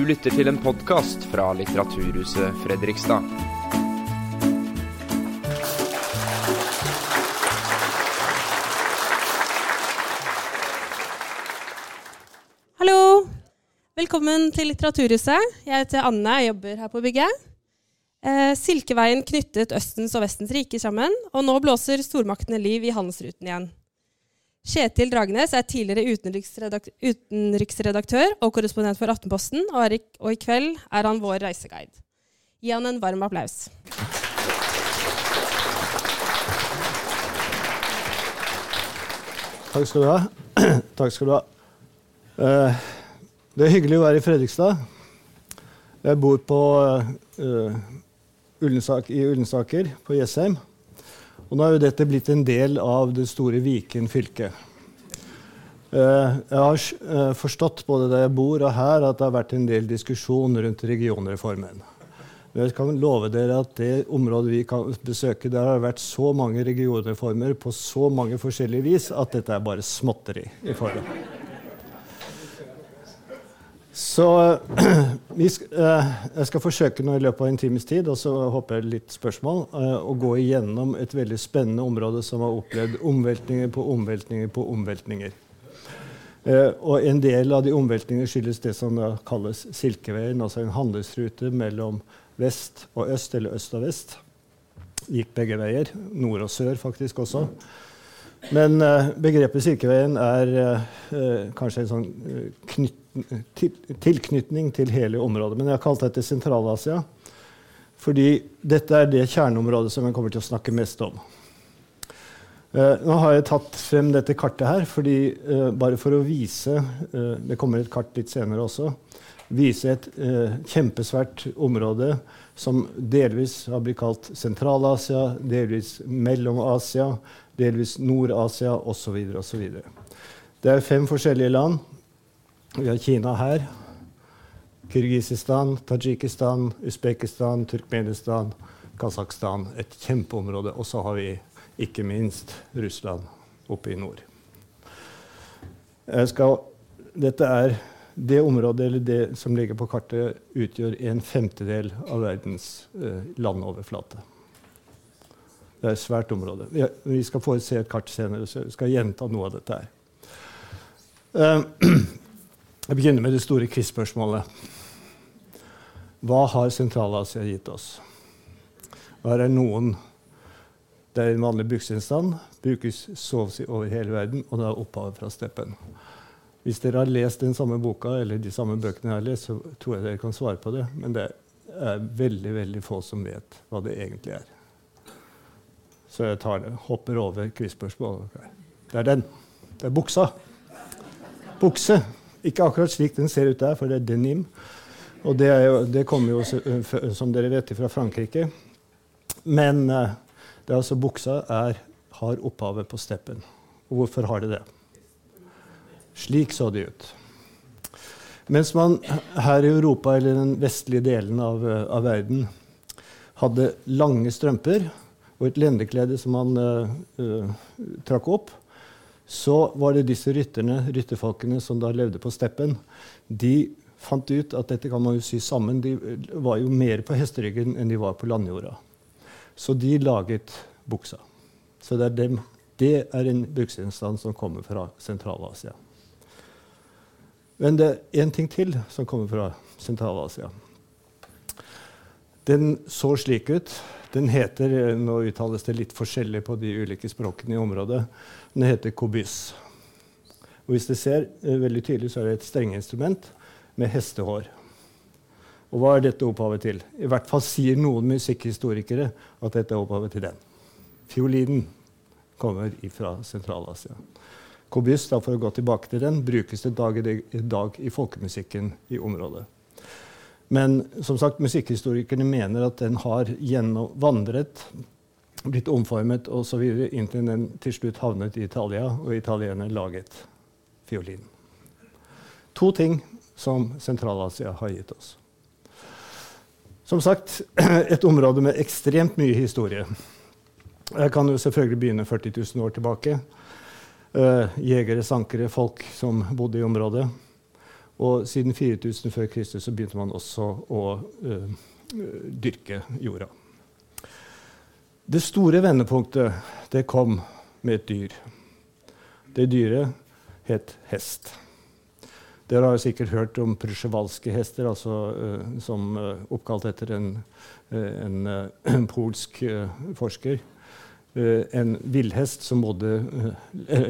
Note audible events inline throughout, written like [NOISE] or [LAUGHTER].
Du lytter til en podkast fra Litteraturhuset Fredrikstad. Hallo! Velkommen til Litteraturhuset. Jeg heter Anne og jobber her på bygget. Eh, Silkeveien knyttet Østens og Vestens rike sammen, og nå blåser stormaktene liv i handelsruten igjen. Kjetil Dragnes er tidligere utenriksredak utenriksredaktør og korrespondent for Aftenposten, og, i, og i kveld er han vår reiseguide. Gi han en varm applaus. Takk skal du ha. [CLEARS THROAT] Takk skal du ha. Eh, det er hyggelig å være i Fredrikstad. Jeg bor på, eh, Ullensak, i Ullensaker på Jessheim. Og nå er jo dette blitt en del av det store Viken fylke. Eh, jeg har eh, forstått både der jeg bor og her at det har vært en del diskusjon rundt regionreformen. Men jeg kan love dere at det området vi kan besøke, der har det vært så mange regionreformer på så mange forskjellige vis at dette er bare småtteri i forhold. Så [CLEARS THROAT] eh, jeg skal forsøke nå i løpet av en times tid, og så håper jeg litt spørsmål, eh, å gå igjennom et veldig spennende område som har opplevd omveltninger på omveltninger på omveltninger. Eh, og en del av de omveltningene skyldes det som kalles Silkeveien, altså en handelsrute mellom vest og øst, eller øst og vest. Gikk begge veier. Nord og sør faktisk også. Men begrepet Silkeveien er kanskje en sånn uh, knyt, til, tilknytning til hele området. Men jeg har kalt dette Sentral-Asia fordi dette er det kjerneområdet som jeg kommer til å snakke mest om. nå har jeg tatt frem dette kartet her fordi, bare for å vise Det kommer et kart litt senere også vise et eh, kjempesvært område som delvis har blitt kalt Sentral-Asia, delvis Mellom-Asia, delvis Nord-Asia osv. osv. Det er fem forskjellige land. Vi har Kina her. Kirgisistan, Tadsjikistan, Usbekistan, Turkmenistan, Kasakhstan. Et kjempeområde. Og så har vi ikke minst Russland oppe i nord. Skal, dette er det området eller det som ligger på kartet, utgjør en femtedel av verdens eh, landoverflate. Det er et svært område. Vi, vi skal få se et kart senere, så jeg skal gjenta noe av dette her. Uh, [CLEARS THROAT] jeg begynner med det store quiz-spørsmålet. Hva har Sentral-Asia gitt oss? Her er noen Det er en vanlig bruksgjenstand. Brukes så å si over hele verden, og det er opphavet fra steppen. Hvis dere har lest den samme boka, eller de samme bøkene jeg har lest, så tror jeg dere kan svare på det. Men det er veldig veldig få som vet hva det egentlig er. Så jeg tar det, hopper over quiz-spørsmålet. Det er den. Det er buksa. Bukse. Ikke akkurat slik den ser ut der, for det er denim. Og det, jo, det kommer jo, som dere vet, fra Frankrike. Men eh, det er altså buksa er, har opphavet på steppen. Og hvorfor har det det? Slik så det ut. Mens man her i Europa, eller den vestlige delen av, av verden, hadde lange strømper og et lendeklede som man uh, uh, trakk opp, så var det disse rytterne, rytterfolkene som da levde på steppen, de fant ut at dette kan man jo sy sammen. De var jo mer på hesteryggen enn de var på landjorda. Så de laget buksa. Så det er, dem, det er en bruksgjenstand som kommer fra Sentral-Asia. Men det er én ting til som kommer fra Sentral-Asia. Den så slik ut. Den heter Nå uttales det litt forskjellig på de ulike språkene i området. Den heter kobyss. Og hvis dere ser eh, veldig tydelig, så er det et strengeinstrument med hestehår. Og hva er dette opphavet til? I hvert fall sier noen musikkhistorikere at dette er opphavet til den. Fiolinen kommer fra Sentral-Asia. Kobyss, da for å gå tilbake til den, brukes det dag i dag i folkemusikken i området. Men som sagt, musikkhistorikerne mener at den har vandret, blitt omformet osv. inntil den til slutt havnet i Italia, og italienerne laget fiolin. To ting som Sentral-Asia har gitt oss. Som sagt, [CLEARS THROAT] et område med ekstremt mye historie. Jeg kan jo selvfølgelig begynne 40 000 år tilbake. Uh, jegere, sankere, folk som bodde i området. Og siden 4000 før Kristus så begynte man også å uh, dyrke jorda. Det store vendepunktet det kom med et dyr. Det dyret het hest. Dere har sikkert hørt om prusjevalske hester, altså, uh, som uh, oppkalt etter en, uh, en, [CLEARS THROAT] en polsk forsker. en villhest som,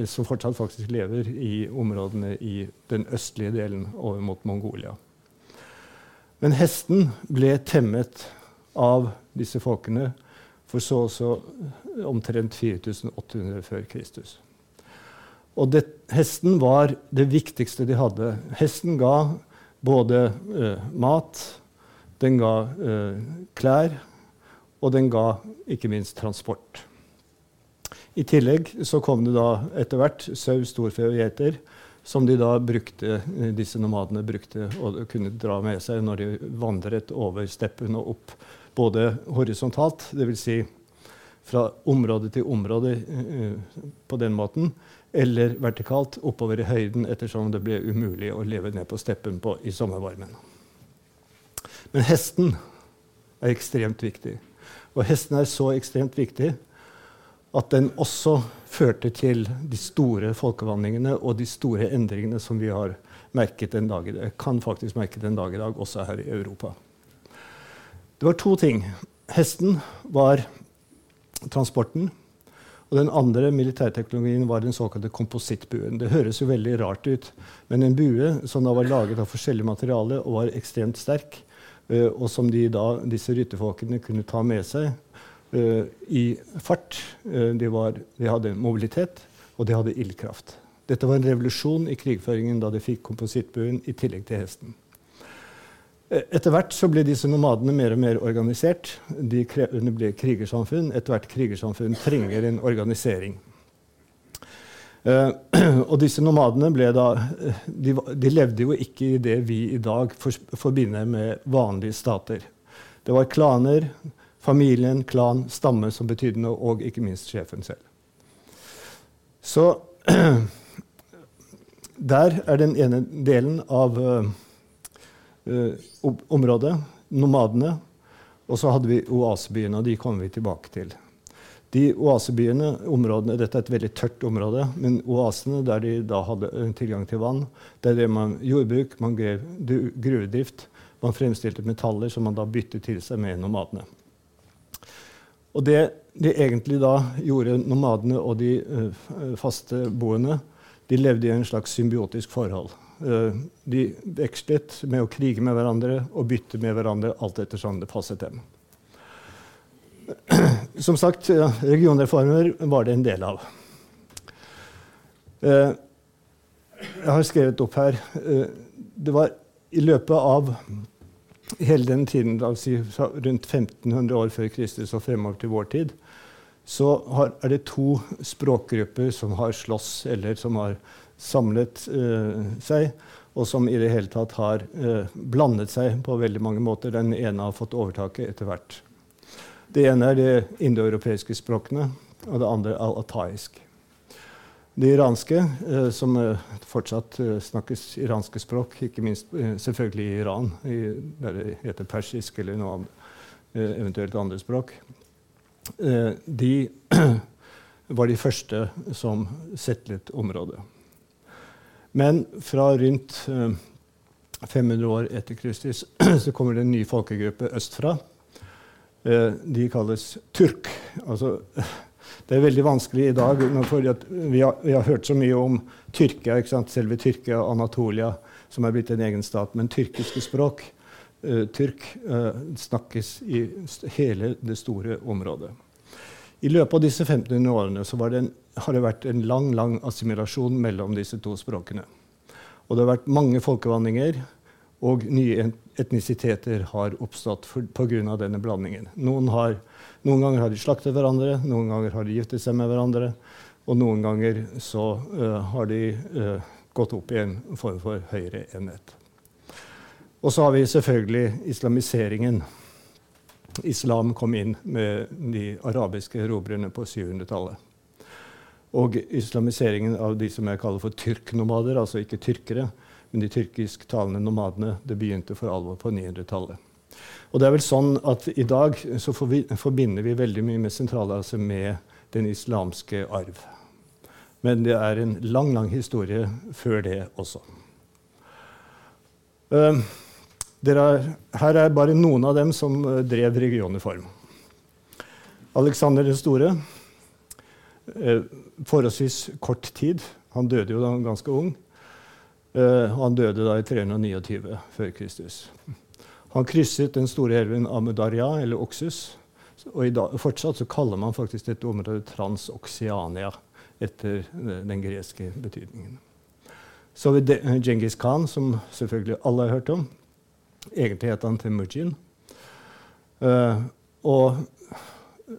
som, fortsatt faktisk lever i områdene i den østlige delen over mot Mongolia. Men hesten ble temmet av disse folkene for så også omtrent 4800 før Kristus. Og det, hesten var det viktigste de hadde. Hesten ga både uh, mat, den ga uh, klær, og den ga ikke minst transport. I tillegg så kom det da etter hvert sau, storfe og geiter, som de da brukte, eh, disse nomadene brukte og kunne dra med seg når de vandret over steppen og opp, både horisontalt, dvs. Si fra område til område uh, på den måten, eller vertikalt oppover i høyden ettersom det ble umulig å leve ned på steppen på, i sommervarmen. Men hesten er ekstremt viktig. Og hesten er så ekstremt viktig at den også førte til de store folkevandringene og de store endringene som vi har merket den dag i dag, kan faktisk merke den dag i dag, også her i Europa. Det var to ting. Hesten var transporten. Og den andre militærteknologien var den såkalte komposittbuen. Det høres jo veldig rart ut, men en bue som da var laget av forskjellig materiale og var ekstremt sterk, eh, og som de da, disse rytterfolkene kunne ta med seg uh, i fart uh, de, var, de, hadde mobilitet, og de hadde ildkraft. Dette var en revolusjon i krigføringen da de fikk komposittbuen i tillegg til hesten. Etter hvert så ble disse nomadene mer og mer organisert. De ble krigersamfunn. Ethvert krigersamfunn trenger en organisering. Uh, [CLEARS THROAT] og disse nomadene ble da de, de, levde jo ikke i det vi i dag for, forbinder med vanlige stater. Det var klaner, familien, klan, stamme som betydde noe, og ikke minst sjefen selv. Så [CLEARS THROAT] der er den ene delen av uh, uh, området, nomadene. Og så hadde vi oasebyene, og de kommer vi tilbake til. De oasebyene, områdene, Dette er et veldig tørt område, men oasene der de da hadde eh, tilgang til vann, der drev man jordbruk, man grev gruvedrift, man fremstilte metaller som man da byttet til seg med nomadene. Og det de egentlig da gjorde, nomadene og de uh, faste boende, de levde i en slags symbiotisk forhold. Eh, de vekslet med å krige med hverandre og bytte med hverandre alt etter sånn det passet dem. [CLEARS THROAT] Som sagt, regionreformer var det en del av. Eh, jeg har skrevet opp her eh, Det var i løpet av hele den tiden, si, rundt 1500 år før Kristus og fremover til vår tid, så er det to språkgrupper som har slåss, eller som har samlet uh, seg, og som i det hele tatt har uh, blandet seg på veldig mange måter. Den ene har fått overtaket etter hvert. Det ene er de indoeuropeiske språkene, og det andre altaisk. Det iranske, uh, som fortsatt snakkes iranske språk, ikke minst selvfølgelig i Iran, der det heter persisk eller noe annet, eventuelt andre språk, de [CLEARS THROAT] var de første som settlet området. Men fra rundt 500 eh, år etter Kristus [CLEARS THROAT] så kommer det en ny folkegruppe østfra. Eh, de kalles turk. Altså, [LAUGHS] det er veldig vanskelig i dag, vi har, vi har hørt så mye om Tyrkia, selve Tyrkia og Anatolia, som er blitt en egen stat. Men tyrkiske språk, uh, tyrk, snakkes i hele det store området. I løpet av disse 1500 årene det en, har det vært en lang lang assimilasjon mellom disse to språkene. Og det har vært mange folkevandringer, og nye etnisiteter har oppstått pga. denne blandingen. Noen, har, noen, ganger har de slaktet hverandre, noen ganger har de giftet seg med hverandre, og noen ganger så uh, har de uh, gått opp i en form for høyere enhet. Og så har vi selvfølgelig islamiseringen islam kom inn med de arabiske erobrerne på 700-tallet. Og islamiseringen av de som jeg kaller for tyrknomader, altså ikke tyrkere, Men de tyrkisktalende nomadene det begynte for alvor på 900-tallet. Og det er vel sånn at I dag så forbinder vi veldig mye med Sentral-Asia med den islamske arv. Men det er en lang, lang historie før det også. Uh, er, her er bare noen av dem som uh, drev regionreform. Alexander den store. Uh, forholdsvis kort tid. Han døde jo da han var ganske ung. han døde da i 329 før Kristus. Han krysset den store elven Amudaria, eller Oksus. Og dag, fortsatt så kaller man faktisk dette området Transoksiania etter den greske betydningen. Så har vi Djengis Khan, som selvfølgelig alle har hørt om. Egentlig het han Temujin. Uh, og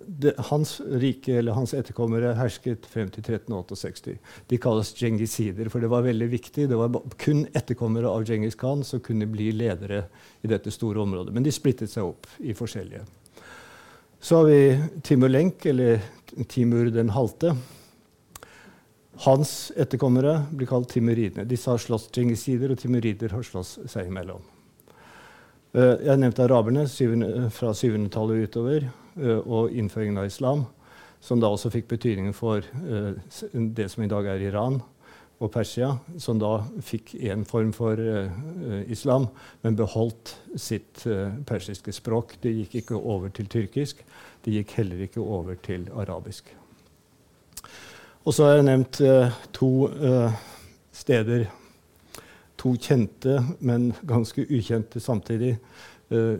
det, hans rike, eller hans etterkommere hersket frem til 1368. De kalles djengisider, for det var veldig viktig. Det var kun etterkommere av Djengis Khan som kunne bli ledere i dette store området. Men de splittet seg opp i forskjellige. Så har vi Timur Lenk, eller Timur den halte. Hans etterkommere blir kalt timuridene. Disse har slåss djengisider, og timurider har slåss seg imellom. Uh, jeg nevnte araberne fra 700-tallet utover, uh, og innføringen av islam, som da også fikk betydning for det som i dag er Iran og Persia, som da fikk én form for islam, men beholdt sitt persiske språk. Det gikk ikke over til tyrkisk. Det gikk heller ikke over til arabisk. Og så har jeg nevnt to steder. To kjente, men ganske ukjente samtidig, uh,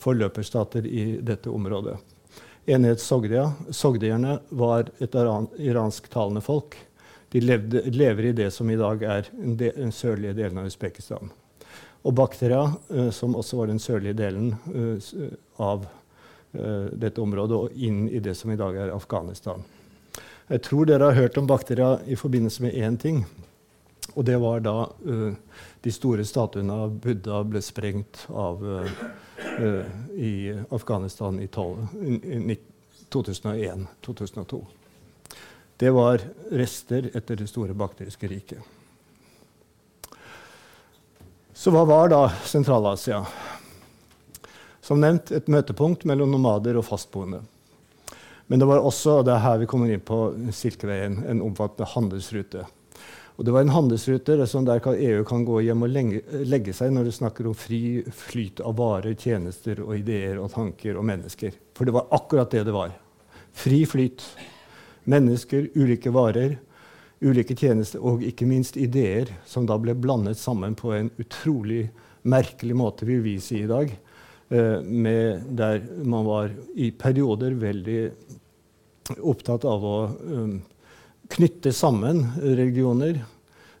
forløperstater i dette området. En het Sogdia. Sogdierne var et iransktalende folk. De levde, lever i det som i dag er den sørlige delen av Usbekistan. Og Bakteria, som også var den sørlige delen av dette området, og inn i det som i dag er Afghanistan. Jeg tror dere har hørt om Bakteria i forbindelse med én ting. Og det var da uh, de store statuene av Buddha ble sprengt av uh, i Afghanistan i 2001-2002. Det var rester etter det store bakteriske riket. Så hva var da Sentral-Asia? Som nevnt et møtepunkt mellom nomader og fastboende. Men det var også, og det er her vi kommer inn på Silkeveien, en omfattende handelsrute. Og det var en handelsrute sånn der EU kan gå hjem og legge, legge seg når det snakker om fri flyt av varer, tjenester og ideer og tanker og mennesker. For det var akkurat det det var. Fri flyt. Mennesker, ulike varer, ulike tjenester og ikke minst ideer som da ble blandet sammen på en utrolig merkelig måte, vil vi si i dag. Eh, der man var i perioder veldig opptatt av å um, knytte sammen religioner,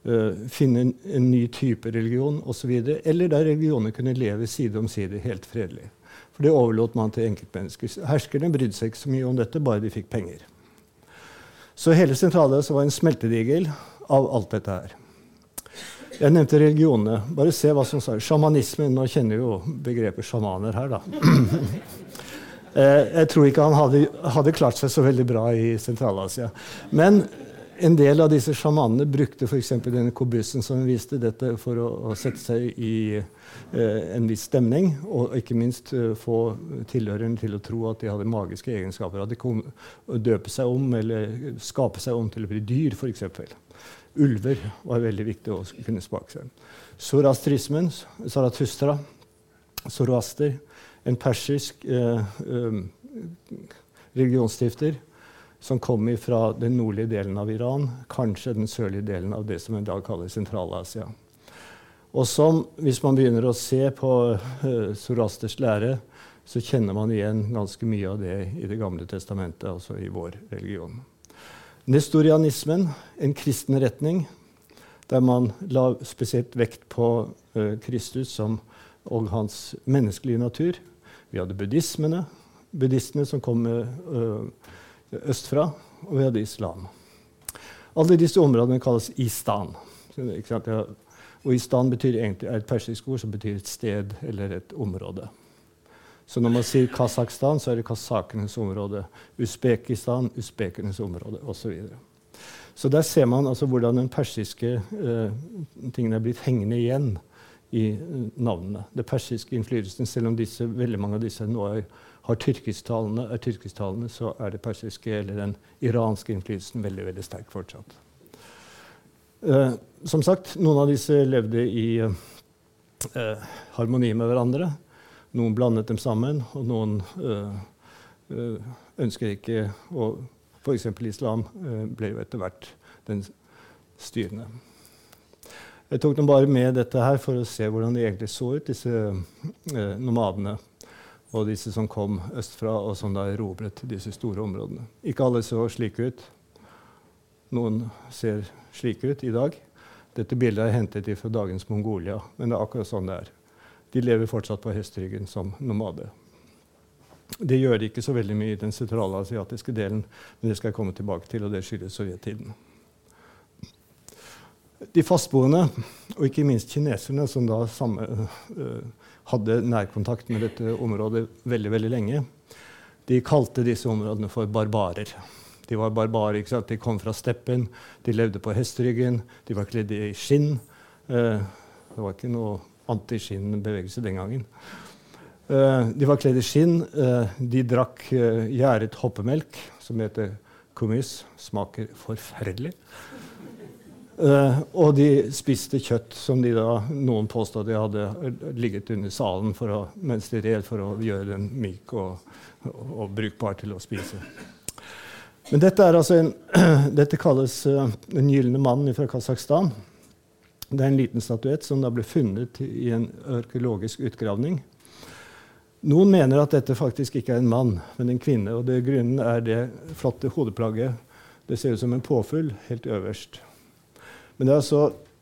uh, finne en, ny type religion osv. Eller der religioner kunne leve side om side helt fredelig. For det overlot man til enkeltmennesker. Herskerne brydde seg ikke så mye om dette, bare de fikk penger. Så hele Sentral-Asia var en smeltedigel av alt dette her. Jeg nevnte religionene. Bare se hva som står. Sjamanismen. Nå kjenner jo begrepet sjamaner her, da. [CLEARS THROAT] Eh, jeg tror ikke han hadde, hadde, klart seg så veldig bra i Sentral-Asia. Men en del av disse sjamanene brukte f.eks. denne kobusen som vi viste, dette for å, å sette seg i eh, en viss stemning, og ikke minst eh, få tilhørerne til å tro at de hadde magiske egenskaper. At de kom døpe seg om eller skape seg om til å bli dyr, f.eks. Ulver var veldig viktig å kunne spake seg. Sorastrismen, Zarathustra, zoroaster en persisk eh, um, religionsstifter som kom fra den nordlige delen av Iran, kanskje den sørlige delen av det som i dag kaller Sentral-Asia. Og som, hvis man begynner å se på uh, Sorasters lære, så kjenner man igjen ganske mye av det i Det gamle testamentet, altså i vår religion. Nestorianismen, en kristen retning, der man la spesielt vekt på uh, Kristus som, og hans menneskelige natur. Vi hadde buddhismene, buddhistene som kom uh, østfra, og vi hadde islam. Alle disse områdene kalles istan. Og istan betyr egentlig, er et persisk ord som betyr et sted eller et område. Så når man sier Kasakhstan, så er det kasakenes område. Usbekistan, usbekernes område osv. Så så der ser man altså hvordan den persiske eh, tingene er blitt hengende igjen i eh, navnene. Det persiske innflytelsen, selv om disse, veldig mange av disse nå er, har tyrkisktalende, er tyrkisktalende, så er det persiske eller den iranske innflytelsen veldig, veldig sterk fortsatt. Eh, som sagt, noen av disse levde i eh, harmoni med hverandre. Noen blandet dem sammen, og noen øh, øh, ønsker ikke å F.eks. islam øh, ble jo etter hvert den styrende. Jeg tok dem bare med dette her for å se hvordan de egentlig så ut, disse eh, nomadene. Og disse som kom østfra, og som da erobret disse store områdene. Ikke alle så slike ut. Noen ser slike ut i dag. Dette bildet er hentet fra dagens Mongolia, men det er akkurat sånn det er. De lever fortsatt på hesteryggen som nomade. Det gjør de ikke så veldig mye i den sentralasiatiske delen, men det skal jeg komme tilbake til, og det skyldes sovjettiden. De fastboende, og ikke minst kineserne, som da samme, uh, hadde nærkontakt med dette området veldig, veldig lenge, de kalte disse områdene for barbarer. De var barbarer, ikke sant? De kom fra steppen, de levde på hesteryggen, de var kledd i skinn. Uh, det var ikke noe antiskinnbevegelse den gangen. Uh, de var kledd i skinn. De drakk gjæret hoppemelk, som heter kumis. Smaker forferdelig. Og de spiste kjøtt som de da, noen påstod de hadde ligget under salen å, mens de red, for å gjøre den myk og, og, og brukbar til å spise. Men dette, altså en, [CLEARS THROAT] dette kalles Den gylne mannen fra Kasakhstan. Det er en liten statuett som da ble funnet i en arkeologisk utgravning. Noen mener at dette faktisk ikke er en mann, men en kvinne. og det, Grunnen er det flotte hodeplagget. Det ser ut som en påfugl helt øverst. Men det altså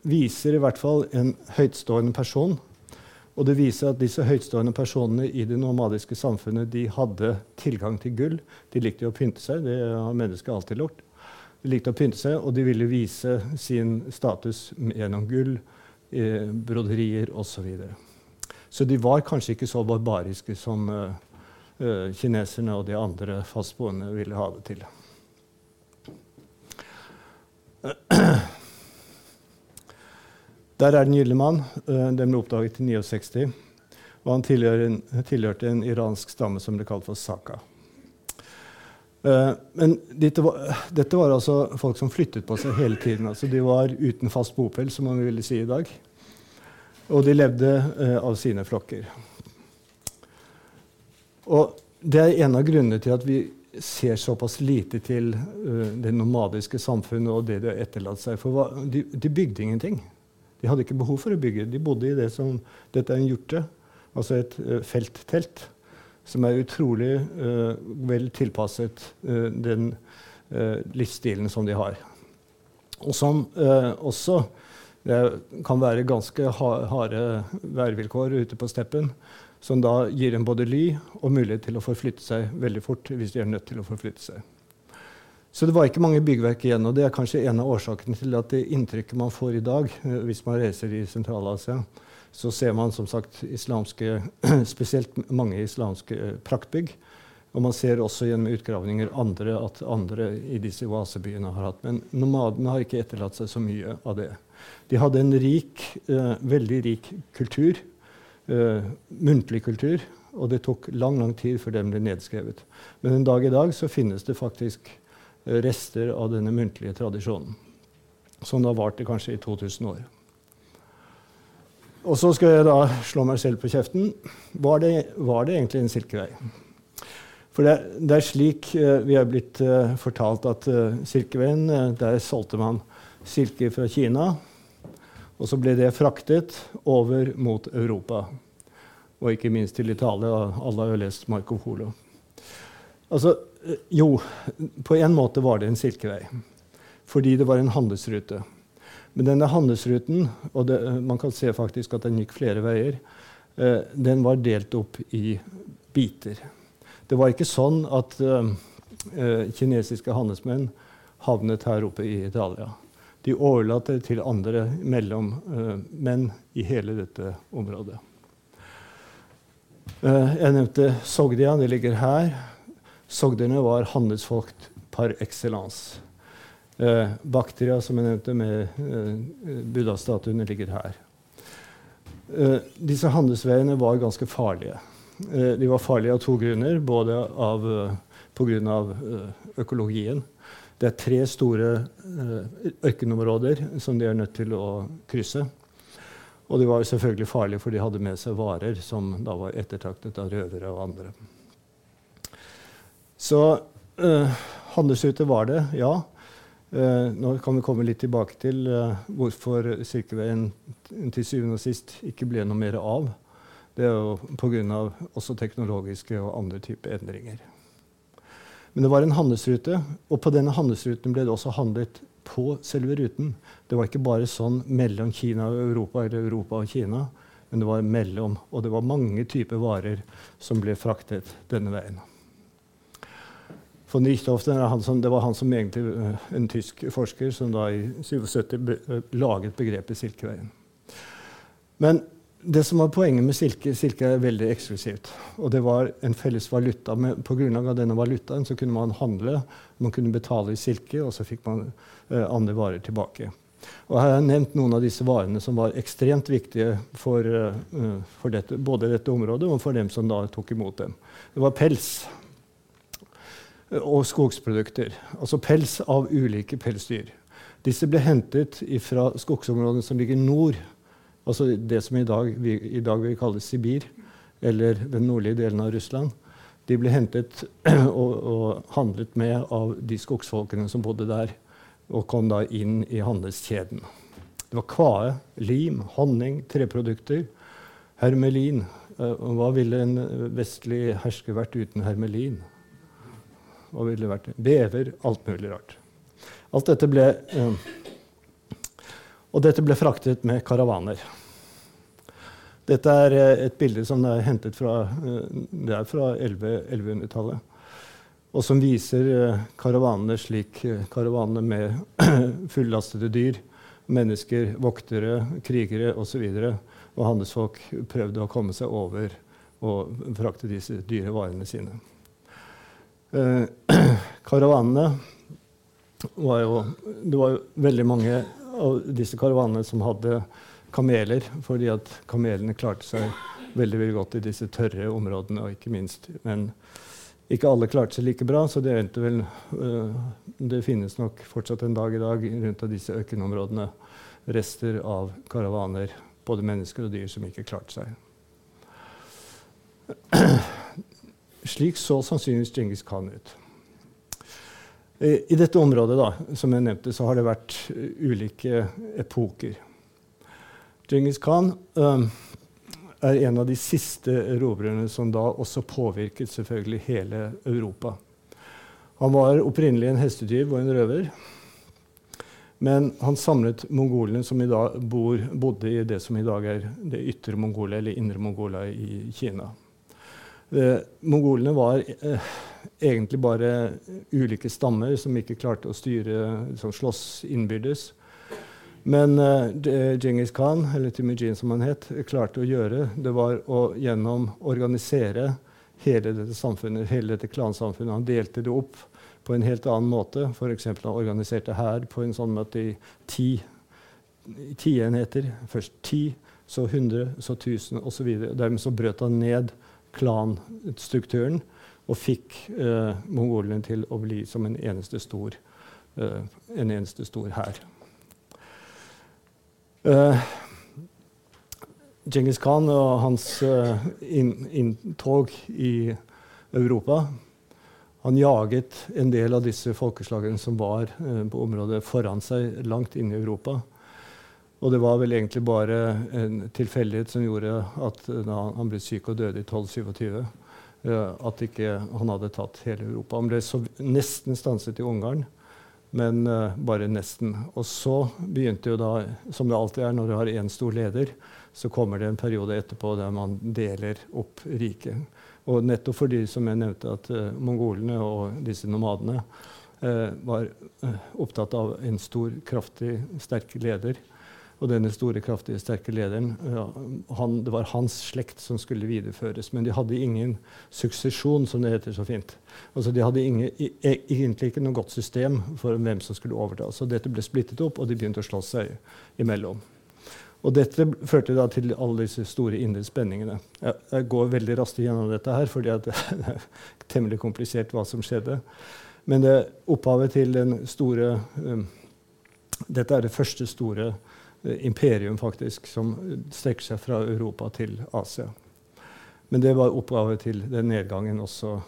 viser i hvert fall en høytstående person. Og det viser at disse høytstående personene i det nomadiske samfunnet de hadde tilgang til gull. De likte å pynte seg. Det har mennesker alltid gjort. De likte å pynte seg, og de ville vise sin status gjennom gull, eh, broderier osv. Så, videre. så de var kanskje ikke så barbariske som uh, uh, kineserne og de andre fastboende ville ha det til. Der er Den gylne mann. Uh, den ble oppdaget i 69. Og han tilhørte en iransk stamme som ble kalt for Saka. Uh, men dette var, dette var, altså folk som flyttet på seg hele tiden. Altså de var uten fast bopel, som man ville si i dag. Og de levde uh, av sine flokker. Og det er en av grunnene til at vi ser såpass lite til det nomadiske samfunnet og det de har etterlatt seg. For de, de, bygde ingenting. De hadde ikke behov for å bygge. De bodde i det som Dette er en hjorte, altså et felttelt som er utrolig uh, vel tilpasset uh, den uh, livsstilen som de har. Og som også det kan være ganske harde værvilkår ute på steppen, som da gir dem både ly og mulighet til å forflytte seg veldig fort hvis de er nødt til å forflytte seg. Så det var ikke mange byggverk igjen, og det er kanskje en av årsakene til at det inntrykket man får i dag hvis man reiser i Sentral-Asia, så ser man som sagt islamske, [CLEARS THROAT] spesielt mange islamske eh, praktbygg. Og man ser også gjennom utgravninger andre at andre i disse oasebyene har hatt. Men nomadene har ikke etterlatt seg så mye av det. De hadde en rik, eh, veldig rik kultur, eh, muntlig kultur, og det tok lang lang tid før den ble nedskrevet. Men en dag i dag så finnes det faktisk eh, rester av denne muntlige tradisjonen, som da varte kanskje i 2000 år. Og så skal jeg da slå meg selv på kjeften. Var det, var det egentlig en silkevei? For det, det er slik uh, vi er blitt uh, fortalt at uh, Silkeveien Der solgte man silke fra Kina. Og så ble det fraktet over mot Europa. Og ikke minst til Italia. Alle har jo lest Marco Polo. Altså, jo, på en måte var det en silkevei. Fordi det var en handelsrute. Men denne handelsruten, og det, man kan se faktisk at den gikk flere veier, eh, den var delt opp i biter. Det var ikke sånn at eh, eh kinesiske handelsmenn havnet her oppe i Italia. De overlater til andre mellommenn eh, i hele dette området. Eh, jeg nevnte Sogdia, det ligger her. Sogderne var handelsfolk par excellence. Eh, Bakteria, som jeg nevnte, med eh, buddha-statuene, ligger her. Eh, disse handelsveiene var ganske farlige. Eh, de var farlige av to grunner. Både av, uh, pga. Uh, økologien. Det er tre store uh, ørkenområder som de er nødt til å krysse. Og de var selvfølgelig farlige, for de hadde med seg varer som da var ettertraktet av røvere og andre. Så uh, handelsrute var det, ja. Uh, nå kan vi komme litt tilbake til uh, hvorfor Silkeveien til syvende og sist ikke ble noe mer av. Det er jo pga. også teknologiske og andre typer endringer. Men det var en handelsrute, og på denne handelsruten ble det også handlet på selve ruten. Det var ikke bare sånn mellom Kina og Europa eller Europa og Kina, men det var mellom. Og det var mange typer varer som ble fraktet denne veien. Von Richthofen det var han som egentlig eh, en tysk forsker som da i 77 eh, laget begrepet Silkeveien. Men det som var Poenget med silke silke er veldig eksklusivt. Og det var en felles valuta. På grunnlag av denne valutaen så kunne man handle, man kunne betale i silke, og så fikk man eh, andre varer tilbake. Og her har jeg nevnt noen av disse varene som var ekstremt viktige for, uh, for dette, både dette området og for dem som da tok imot dem. Det var pels og skogsprodukter. Altså pels av ulike pelsdyr. Disse ble hentet fra skogsområdene som ligger nord Altså det som i dag, vi i dag vil kalle Sibir, eller den nordlige delen av Russland. De ble hentet [CLEARS THROAT] og, og handlet med av de skogsfolkene som bodde der, og kom da inn i handelskjeden. Det var kvae, lim, honning, treprodukter, hermelin. Uh, hva ville en vestlig hersker vært uten hermelin? Hva ville det vært? Bever, alt mulig rart. Alt dette ble uh, og dette ble fraktet med karavaner. Dette er eh, et bilde som er hentet fra, er fra 1100-tallet. Og som viser eh, karavanene slik karavanene med [CLEARS THROAT] fullastede dyr, mennesker, voktere, krigere osv. Og, og handelsfolk prøvde å komme seg over og frakte disse dyre varene sine. [CLEARS THROAT] karavanene var jo Det var jo veldig mange av disse karavanene som hadde kameler, fordi at kamelene klarte seg veldig, veldig godt i disse tørre områdene. og ikke minst. Men ikke alle klarte seg like bra, så det, vel, uh, det finnes nok fortsatt en dag i dag rundt av disse økenområdene rester av karavaner, både mennesker og dyr, som ikke klarte seg. [CLEARS THROAT] Slik så sannsynligvis Djengis Khan ut. I dette området da, som jeg nevnte, så har det vært uh, ulike epoker. Djengis Khan um, er en av de siste erobrerne som da også påvirket selvfølgelig hele Europa. Han var opprinnelig en hestetyv og en røver. Men han samlet mongolene som i dag bor, bodde i det som i dag er det ytre Mongolia, eller indre Mongolia i Kina. Eh, mongolene var eh, egentlig bare ulike stammer som ikke klarte å styre, som slåss innbyrdes. Men uh, Djengis Khan, eller Timujin som han het, klarte å gjøre, det var å gjennom organisere hele dette samfunnet, hele dette klansamfunnet. Han delte det opp på en helt annen måte. F.eks. han organiserte hær på en sånn måte i ti, ti enheter. Først ti, så 100, så 1000 osv. Dermed så brøt han ned klanstrukturen og fikk eh, mongolene til å bli som en eneste stor, eh, en eneste stor hær. Eh, Djengis Khan og hans eh, inntog i Europa Han jaget en del av disse folkeslagene som var uh, på området foran seg, langt inne i Europa. Og det var vel egentlig bare en tilfeldighet som gjorde at da han ble syk og døde i 1227, at ikke han hadde tatt hele Europa. Han ble nesten stanset i Ungarn, men uh, bare nesten. Og så begynte jo da, som det alltid er når du har én stor leder, så kommer det en periode etterpå der man deler opp riket. Og nettopp fordi, som jeg nevnte, at uh, mongolene og disse nomadene uh, var opptatt av en stor, kraftig, sterk leder. Og denne store, kraftige, sterke lederen, ja, han, det var hans slekt som skulle videreføres. Men de hadde ingen suksesjon, som det heter så fint. Altså, de hadde ingen, e, egentlig ikke noe godt system for hvem som skulle overta. Så dette ble splittet opp, og de begynte å slåss seg imellom. Og dette førte da til alle disse store indre spenningene. Jeg, jeg går veldig raskt gjennom dette her, fordi det er [LAUGHS] temmelig komplisert hva som skjedde. Men det opphavet til den store um, Dette er det første store imperium faktisk, som strekker seg fra Europa til Asia. Men det var oppgave til den nedgangen også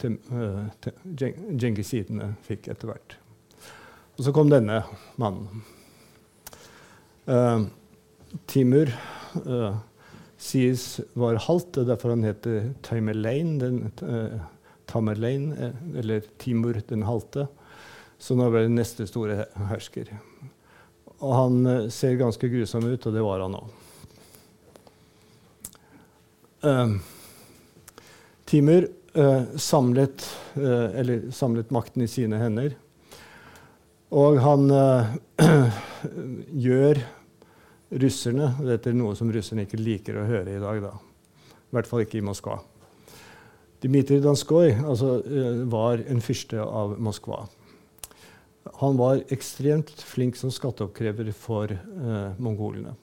til, uh, til djengisidene fikk etter hvert. Og så kom denne mannen. Uh, Timur uh, sies var halvt, det er derfor han heter Tamerlane, den, uh, Tamerlane, eller Timur den halte. Så nå ble det neste store hersker. Og han eh, ser ganske grusom ut, og det var han òg. Uh, Timur uh, samlet, uh, samlet, makten i sine hender. Og han [CLEARS THROAT] gjør russerne Dette er noe som russerne ikke liker å høre i dag. Da. I hvert fall ikke i Moskva. Dmitrij Danskoj altså, var en fyrste av Moskva. Han var ekstremt flink som skatteoppkrever for eh, mongolene.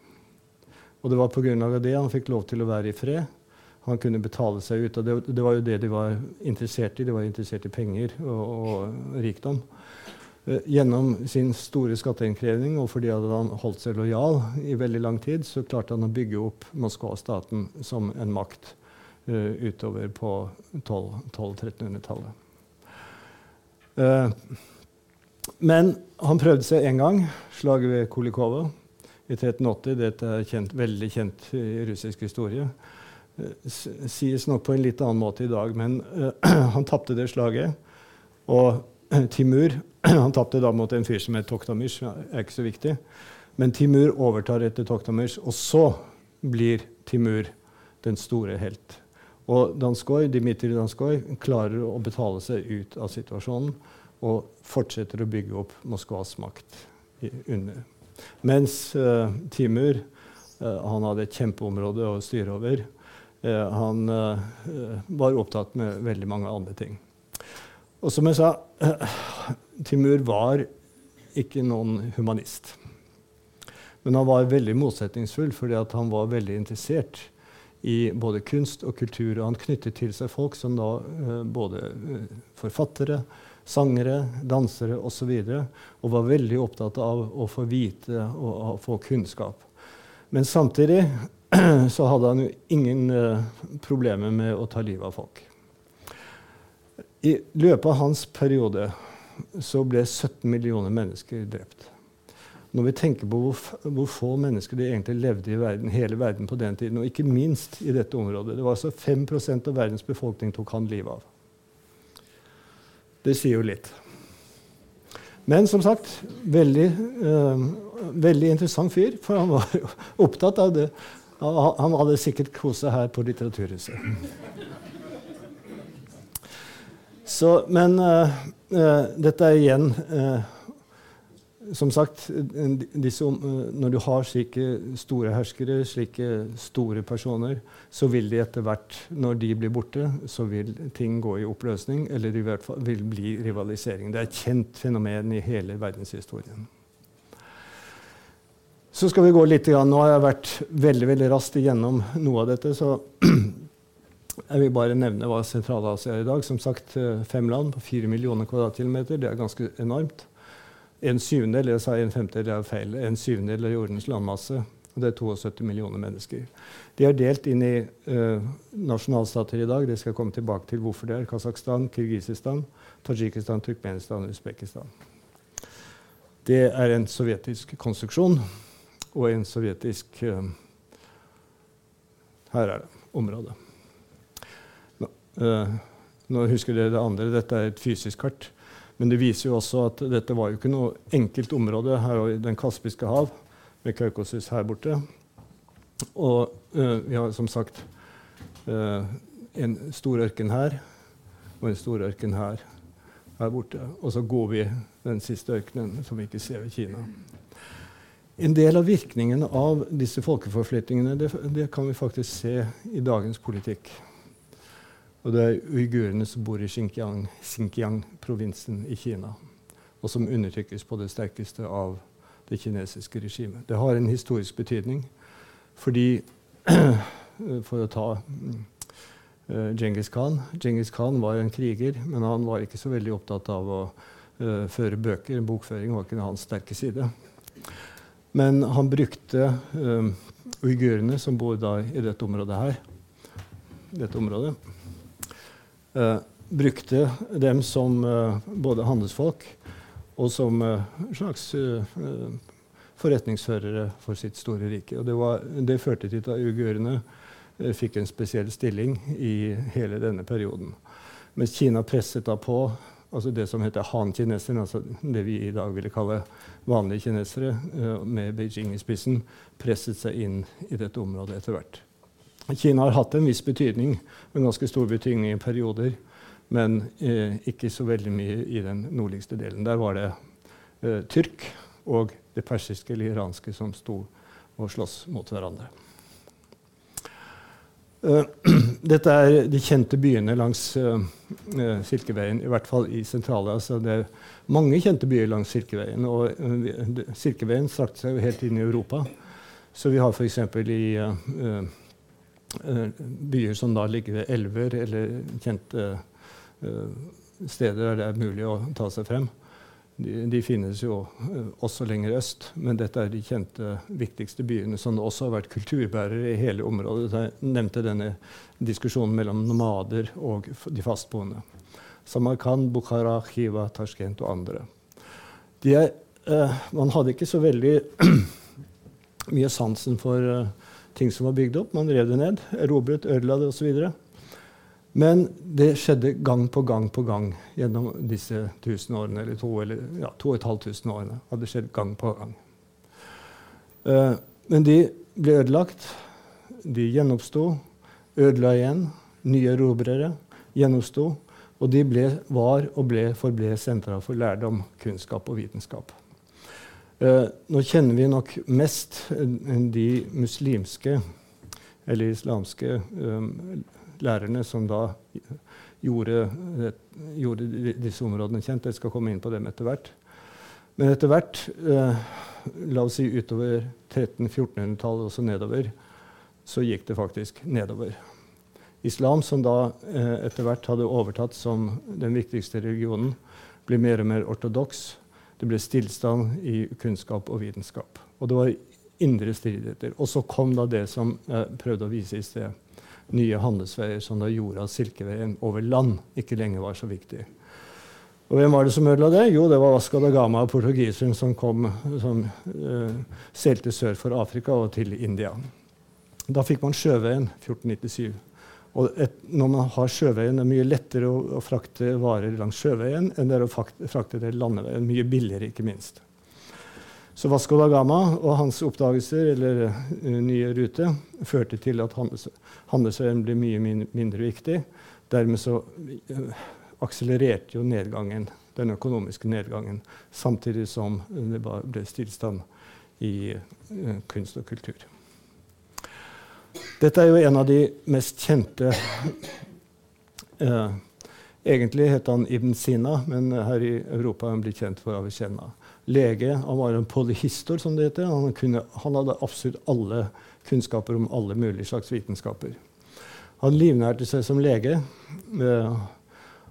Og det var pga. det han fikk lov til å være i fred. Han kunne betale seg ut. og det, det, var jo det de var interessert i. De var interessert i penger og, og rikdom. Eh, gjennom sin store skatteinnkreving og fordi han holdt seg lojal i veldig lang tid, så klarte han å bygge opp Moskva-staten som en makt eh, utover på 1200-1300-tallet. 12 uh, men han prøvde seg én gang, slaget ved Kolikovo i 1380. Dette er kjent, veldig kjent i russisk historie. S sies nok på en litt annen måte i dag, men uh, [CLEARS THROAT] han tapte det slaget. Og uh, Timur [CLEARS THROAT] han tapte da mot en fyr som het Toktamish, er ikke så viktig. Men Timur overtar etter Toktamish, og så blir Timur den store helt. Og Danskoj, Dmitrij Danskoj klarer å betale seg ut av situasjonen og fortsetter å bygge opp Moskvas makt under. Mens uh, Timur uh, han hadde et kjempeområde å styre over. Uh, han var opptatt med veldig mange andre ting. Og som jeg sa, Timur var ikke noen humanist. Men han var veldig motsetningsfull fordi han var veldig interessert i både kunst og kultur. Og han knyttet til seg folk som da både forfattere, sangere, dansere osv. Og, så og var veldig opptatt av å få vite og, og få kunnskap. Men samtidig [CLEARS THROAT] så hadde han jo ingen uh, problemer med å ta livet av folk. I løpet av hans periode så ble 17 millioner mennesker drept. Når vi tenker på hvor, hvor, få mennesker det egentlig levde i verden, hele verden på den tiden, og ikke minst i dette området Det var altså 5 av verdens befolkning tok han livet av. Det sier jo litt. Men som sagt, veldig, eh, veldig interessant fyr, for han var jo opptatt av det. Han hadde sikkert seg her på Litteraturhuset. Så, men uh, uh, dette er igjen som sagt, disse, når du har slike store herskere, slike store personer, så vil de etter hvert, når de blir borte, så vil ting gå i oppløsning, eller i hvert fall vil bli rivalisering. Det er et kjent fenomen i hele verdenshistorien. Så skal vi gå litt, Nå har jeg vært veldig veldig raskt igjennom noe av dette. så [CLEARS THROAT] jeg vil bare nevne hva Sentral-Asia er i dag. Som sagt, eh, fem land på fire millioner kvadratkilometer. Det er ganske enormt. En syvendedel jeg sa en femtedel er feil, en syvendedel av jordens landmasse. og Det er 72 millioner mennesker. De er delt inn i uh, nasjonalstater i dag. Det skal jeg komme tilbake til hvorfor det er. Kasakhstan, Kirgisistan, Tadsjikistan, Turkmenistan og Usbekistan. Det er en sovjetisk konstruksjon og en sovjetisk uh, Her er det området. Nå, uh, nå husker dere det andre. Dette er et fysisk kart. Men det viser jo også at dette var jo ikke noe enkelt område her i Den kaspiske hav, med Kaukasus her borte. Og uh, vi har som sagt uh, en stor ørken her og en stor ørken her, her borte. Og så går vi den siste ørkenen, som vi ikke ser ved Kina. En del av virkningen av disse folkeforflyttingene det, det kan vi faktisk se i dagens politikk. Og det er uigurene som bor i Xinjiang-provinsen i Kina, og som undertrykkes på det sterkeste av det kinesiske regimet. Det har en historisk betydning fordi [CLEARS THROAT] For å ta uh, Genghis Khan. Genghis Khan var en kriger, men han var ikke så veldig opptatt av å uh, føre bøker. Bokføring var ikke hans sterke side. Men han brukte uh, uigurene, som bor i dette området her, dette området, brukte dem som uh, både handelsfolk og som uh, slags forretningsførere for sitt store rike. Og det, var, det førte til at uigurene fikk en spesiell stilling i hele denne perioden. Mens Kina presset da på altså det som heter han-kineserne, altså det vi i dag ville kalle vanlige kinesere, med Beijing i spissen, presset seg inn i dette området etter hvert. Kina har hatt en viss betydning, en ganske stor betydning i perioder, men eh, ikke så veldig mye i den nordligste delen. Der var det eh, tyrk og det persiske eller iranske som sto og sloss mot hverandre. Uh, [CLEARS THROAT] dette er de kjente byene langs uh, uh, Silkeveien, i hvert fall i sentrale. Altså det er mange kjente byer langs Silkeveien. Og Silkeveien strakte seg jo helt inn i Europa. Så vi har f.eks. i byer som da ligger ved elver eller kjente steder der det er mulig å ta seg frem. De, de, finnes jo uh, også lenger øst, men dette er de kjente, viktigste byene som også har vært kulturbærere i hele området. Jeg nevnte denne diskusjonen mellom nomader og de fastboende. Samarkand, Bukhara, Khiva, Tashkent og andre. Er, uh, man hadde ikke så veldig [CLEARS THROAT] mye sansen for uh, ting som var bygd opp. Man rev det ned, erobret, ødela det osv. Men det skjedde gang på gang på gang gjennom disse tusen årene, eller to, eller, ja, to og et halvt tusen årene. hadde skjedd gang på gang. Uh, men de ble ødelagt. De gjenoppsto, ødela igjen. Nye erobrere gjenoppsto. Og de ble, var og ble, forble sentra for lærdom, kunnskap og vitenskap. Uh, nå kjenner vi nok mest de muslimske eller islamske um, lærerne som da gjorde, gjorde, disse områdene kjent. Jeg skal komme inn på dem etter hvert. Men etter hvert, eh, la oss si utover 1300-1400-tallet og så nedover, så gikk det faktisk nedover. Islam, som da eh, etter hvert hadde overtatt som den viktigste religionen, ble mer og mer ortodoks. Det ble stillstand i kunnskap og vitenskap. Og det var indre stridigheter. Og så kom da det som jeg prøvde å vise i sted nye handelsveier som da gjorde at Silkeveien over land ikke lenger var så viktig. Og hvem var det som ødela det? Jo, det var Vasco da Gama, portugiseren som, kom, som uh, seilte sør for Afrika og til India. Da fikk man sjøveien 1497. Og et, når man har sjøveien, det er mye lettere å, å frakte varer langs sjøveien enn det er å frakte det landeveien. Mye billigere, ikke minst. Så Vasco da Gama og hans oppdagelser eller uh, nye rute førte til at handels, handelsveien ble mye min, mindre viktig. Dermed så uh, akselererte jo nedgangen, den økonomiske nedgangen, samtidig som det ble stillstand i uh, kunst og kultur. Dette er jo en av de mest kjente Egentlig het han Ibn Sina, men her i Europa er han blitt kjent for Avicenna lege. Han var en polyhistor, som det heter. Han, kunne, han, hadde absolutt alle kunnskaper om alle mulige slags vitenskaper. Han livnærte seg som lege. Eh,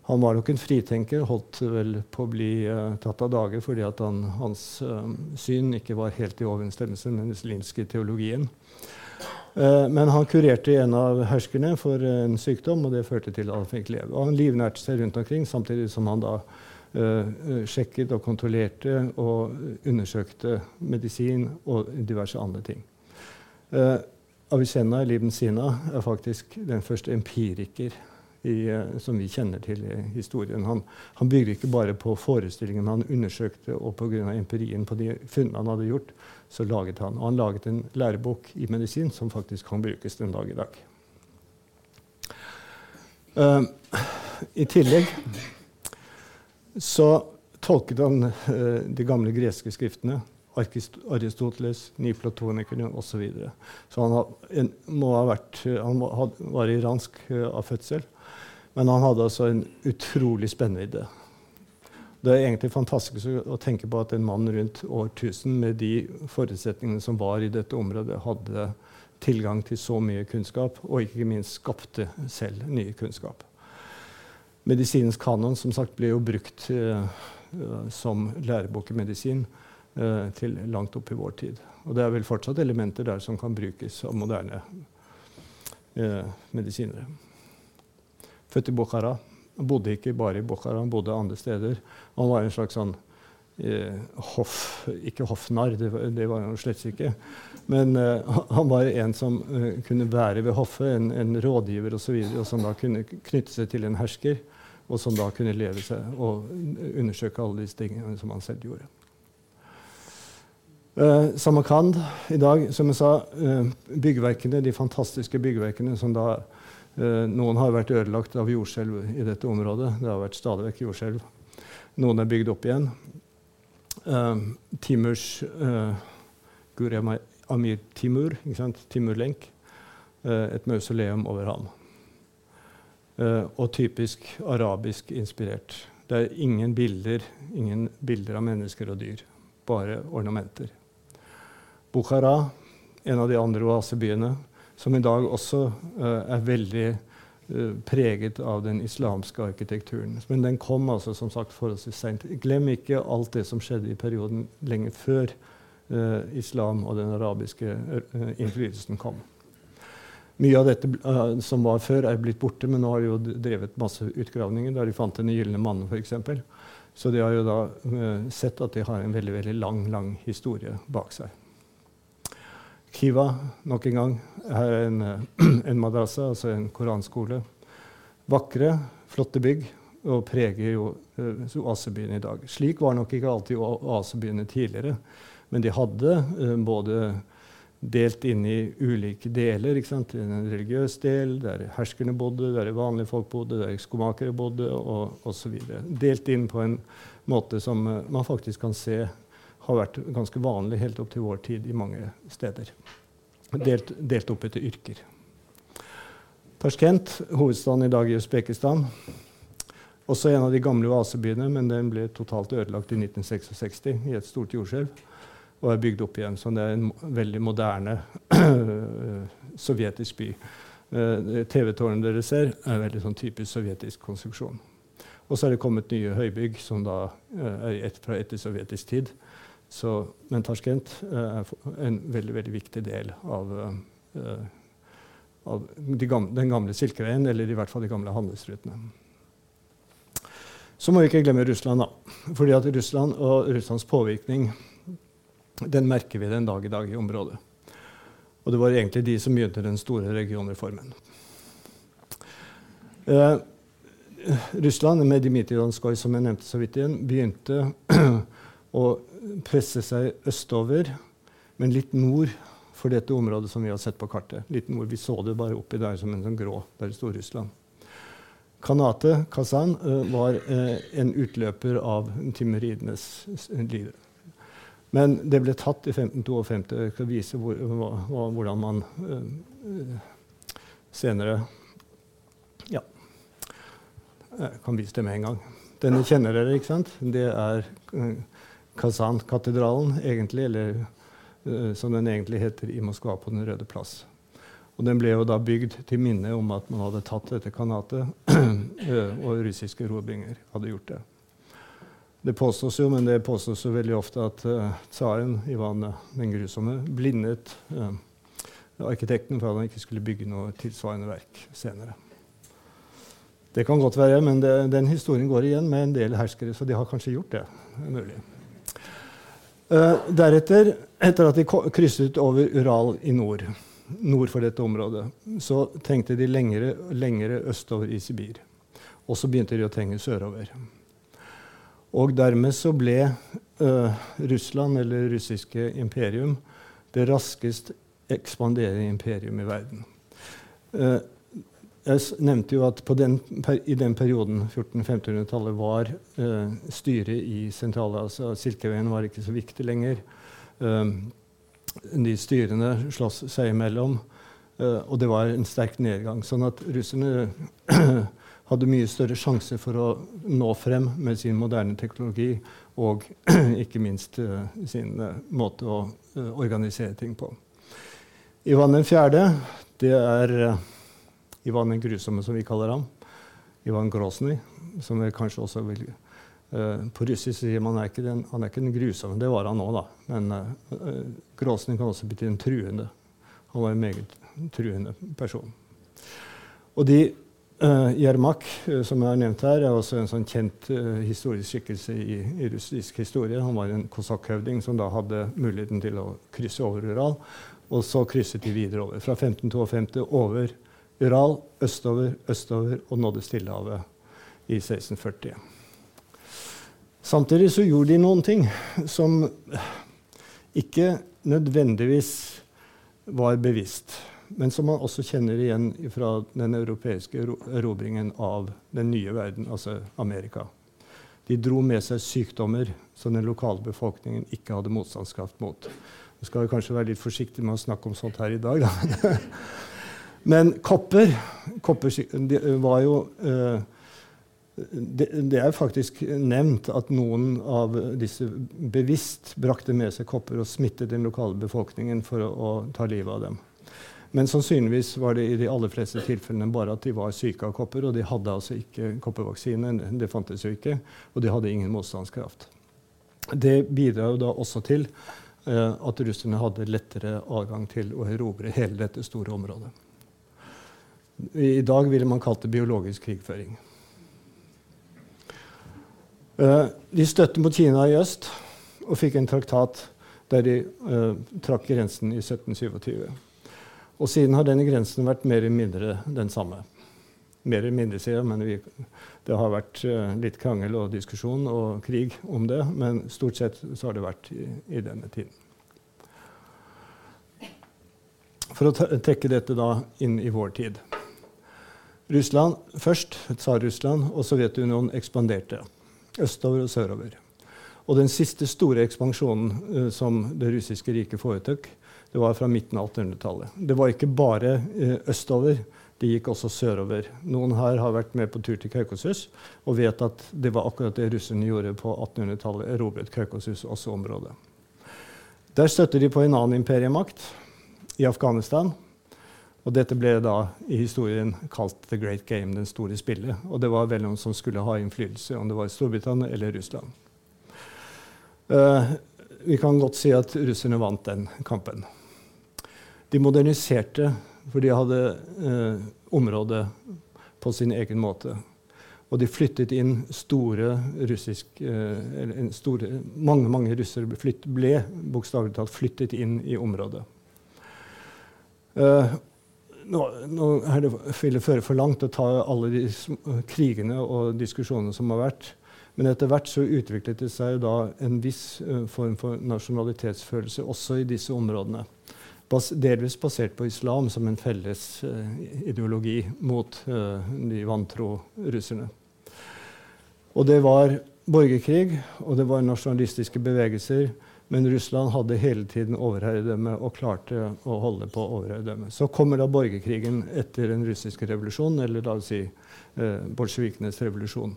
han var nok en fritenker, holdt vel på å bli uh, tatt av dage fordi han, hans uh, syn ikke var helt i overensstemmelse med den muslimske teologien. Men han kurerte en av herskerne for en sykdom, og det førte til at han fikk leve. Og han livnærte seg rundt omkring, samtidig som han da Uh, sjekket og kontrollerte og undersøkte medisin og diverse andre ting. Uh, Avicenna Ibn Sina er faktisk den første empiriker i, uh, som vi kjenner til i historien. Han, han bygde ikke bare på forestillingen, han undersøkte, og pga. empirien på de funnene han hadde gjort, så laget han. Og han laget en lærebok i medisin som faktisk kan brukes den dag i dag. I tillegg så tolket han uh, de gamle greske skriftene Aristoteles, nyplatonikerne osv. Så, videre. så han, en, må ha vært, han må, had, var iransk uh, av fødsel. Men han hadde altså en utrolig spennvidde. Det er egentlig fantastisk å tenke på at en mann rundt år 1000 med de forutsetningene som var i dette området, hadde tilgang til så mye kunnskap, og ikke minst skapte selv nye kunnskap. Medisinens kanon som sagt, ble jo brukt uh, som lærebok i medisin uh, til langt opp i vår tid. Og det er vel fortsatt elementer der som kan brukes av moderne uh, medisinere. Født i Bukhara. Han bodde ikke bare i Bukhara, han bodde andre steder. Han var en slags sånn eh, hoff, Ikke hoffnarr, det, det, var han slett ikke. Men eh, han var en som eh, kunne være ved hoffet, en, en rådgiver osv., og, og som da kunne knytte seg til en hersker, og som da kunne leve seg og undersøke alle disse tingene som han selv gjorde. Uh, Samarkand i dag, som jeg sa, uh, byggverkene, de fantastiske byggverkene som da noen har vært ødelagt av jordskjelv i dette området. Det har vært stadig vekk jordskjelv. Noen er bygd opp igjen. Uh, Timurs uh, Gurem Amir Timur, Timurlenk. Uh, et mausoleum over ham. Og typisk arabisk inspirert. Det er ingen bilder, ingen bilder av mennesker og dyr. Bare ornamenter. Bukhara, en av de andre oasebyene, som i dag også uh, er veldig uh, preget av den islamske arkitekturen. Men den kom altså som sagt forholdsvis seint. Glem ikke alt det som skjedde i perioden lenge før uh, islam og den arabiske innflytelsen kom. Mye av dette som var før, er blitt borte, men nå har de jo drevet masse utgravninger der de fant Den gylne mannen, f.eks. Så de har jo da sett at de har en veldig, veldig lang, lang historie bak seg. Kiva nok en gang er en, [CLEARS THROAT] en madrasa, altså en koranskole. Vakre, flotte bygg og preger jo uh, oasebyene i dag. Slik var nok ikke alltid oasebyene tidligere, men de hadde uh, både delt inn i ulike deler. En religiøs del, der herskerne bodde, der vanlige folk bodde, der skomakere bodde og osv. Delt inn på en måte som man faktisk kan se har vært ganske vanlig helt opp til vår tid i mange steder. Delt, delt opp etter yrker. Tasjkent, hovedstaden i dag i Usbekistan. Også en av de gamle oasebyene, men den ble totalt ødelagt i 1966 i et stort jordskjelv. Og er bygd opp igjen. Så det er en veldig moderne [CLEARS THROAT] sovjetisk by. Uh, TV-tårnet dere ser, er veldig sånn typisk sovjetisk konstruksjon. Og så er det kommet nye høybygg som da uh, er et, fra etter sovjetisk tid. Så, men Tasjkent uh, er en veldig, veldig viktig del av, uh, av de gamle, den gamle Silkeveien, eller i hvert fall de gamle handelsrutene. Så må vi ikke glemme Russland, da. Fordi at Russland og Russlands påvirkning den merker vi den dag i dag i området. Og det var egentlig de som begynte den store regionreformen. Eh, Russland, med Dmitrij Donskoj, som jeg nevnte så vidt igjen, begynte [CLEARS THROAT] å presse seg østover, men litt nord for dette området som vi har sett på kartet. Litt nord, Vi så det bare oppi der som en sånn grå. Der det Stor-Russland. Kanate, Kazan, var en utløper av timuridenes liv. Men det ble tatt i 1552. Jeg skal vise hvor, hva, hvordan man uh, senere Ja. Jeg kan vise det med en gang. Denne kjenner dere, ikke sant? Det er Kazan-katedralen, egentlig, eller uh, som den egentlig heter i Moskva, på Den røde plass. Og Den ble jo da bygd til minne om at man hadde tatt dette kanatet, uh, [CLEARS THROAT] og russiske robinger hadde gjort det. Det påstås jo, men det påstås jo veldig ofte at uh, tsaren Ivan den grusomme blindet uh, arkitekten for at han ikke skulle bygge noe tilsvarende verk senere. Det kan godt være, men det, den historien går igjen med en del herskere, så de har kanskje gjort det. mulig. Uh, deretter, etter at de krysset over Ural i nord, nord for dette området, så trengte de lengre, lengre østover i Sibir. Og så begynte de å trenge sørover. Og dermed så ble uh, Russland, eller russiske imperium, det raskest ekspanderende imperium i verden. Uh, jeg nevnte jo at den, i den perioden, 1400-1500-tallet, var uh, styret i Sentral-Asia Silkeveien var ikke så viktig lenger. de styrene slåss seg imellom. og det var en sterk nedgang. Sånn at russerne [CLEARS THROAT] hadde mye større sjanse for å nå frem med sin moderne teknologi og [CLEARS THROAT] ikke minst uh, sin uh, måte å uh, organisere ting på. Ivan 4., det er Ivan den grusomme, som vi kaller ham. Ivan Grosny, som vi kanskje også vil På russisk sier man er ikke han er ikke den grusomme. Det var han nå, da. Men Grosny kan også bety en truende. Han var en meget truende person. Og de Uh, Jermak, uh, som jeg har nevnt her, er også en sånn kjent uh, historisk skikkelse i, i, russisk historie. Han var en kosakkhøvding som da hadde muligheten til å krysse over Ural. Og så krysset de videre over. Fra 1552 over Ural, østover, østover og nådde Stillehavet i 1640. Samtidig så gjorde de noen ting som ikke nødvendigvis var bevisst men som man også kjenner igjen fra den europeiske erobringen av den nye verden, altså Amerika. De dro med seg sykdommer som den lokale befolkningen ikke hadde motstandskraft mot. Vi skal kanskje være litt forsiktige med å snakke om sånt her i dag, da. [LAUGHS] Men kopper, kopper det var jo uh, det, det, er faktisk nevnt at noen av disse bevisst brakte med seg kopper og smittet den lokale befolkningen for å, å ta livet av dem. Men sannsynligvis var det i de aller fleste tilfellene bare at de var syke av kopper, og de hadde altså ikke koppervaksine. Det fantes jo ikke, og de hadde ingen motstandskraft. Det bidrar jo da også til uh, at russerne hadde lettere adgang til å erobre hele dette store området. I dag ville man kalt det biologisk krigføring. Uh, de støtte mot Kina i øst og fikk en traktat der de uh, trakk grensen i 1727. Og siden har denne grensen vært mer eller mindre den samme. Mer eller mindre, sier jeg, men vi, det har vært uh, litt krangel og diskusjon og krig om det. Men stort sett så har det vært i, i denne tiden. For å trekke dette da inn i vår tid. Russland først, Tsar-Russland og Sovjetunionen ekspanderte østover og sørover. Og den siste store ekspansjonen uh, som det russiske riket foretok, det var fra midten av 1800-tallet. Det var ikke bare eh, østover, det gikk også sørover. Noen her har vært med på tur til Kaukasus og vet at det var akkurat det russerne gjorde på 1800-tallet. Erobret Kaukasus også området. Der støtter de på en annen imperiemakt, i Afghanistan. Og dette ble da i historien kalt The Great Game, den store spillet. Og det var vel noen som skulle ha innflytelse, om det var Storbritannia eller Russland. Uh, vi kan godt si at russerne vant den kampen. De moderniserte, for de hadde uh, området på sin egen måte. Og de flyttet inn store russisk eh, store, Mange mange russere ble, ble bokstavelig talt flyttet inn i området. Eh, nå, nå er det, vil det føre for langt å ta alle de krigene og diskusjonene som har vært. Men etter hvert så utviklet det seg da en viss form for nasjonalitetsfølelse også i disse områdene bas delvis basert på islam som en felles uh, ideologi mot uh, de vantro russerne. Og det var borgerkrig, og det var nasjonalistiske bevegelser. Men Russland hadde hele tiden overherredømme og klarte å holde på overherredømme. Så kommer da borgerkrigen etter den russiske revolusjonen, eller la oss si eh, bolsjevikenes revolusjon.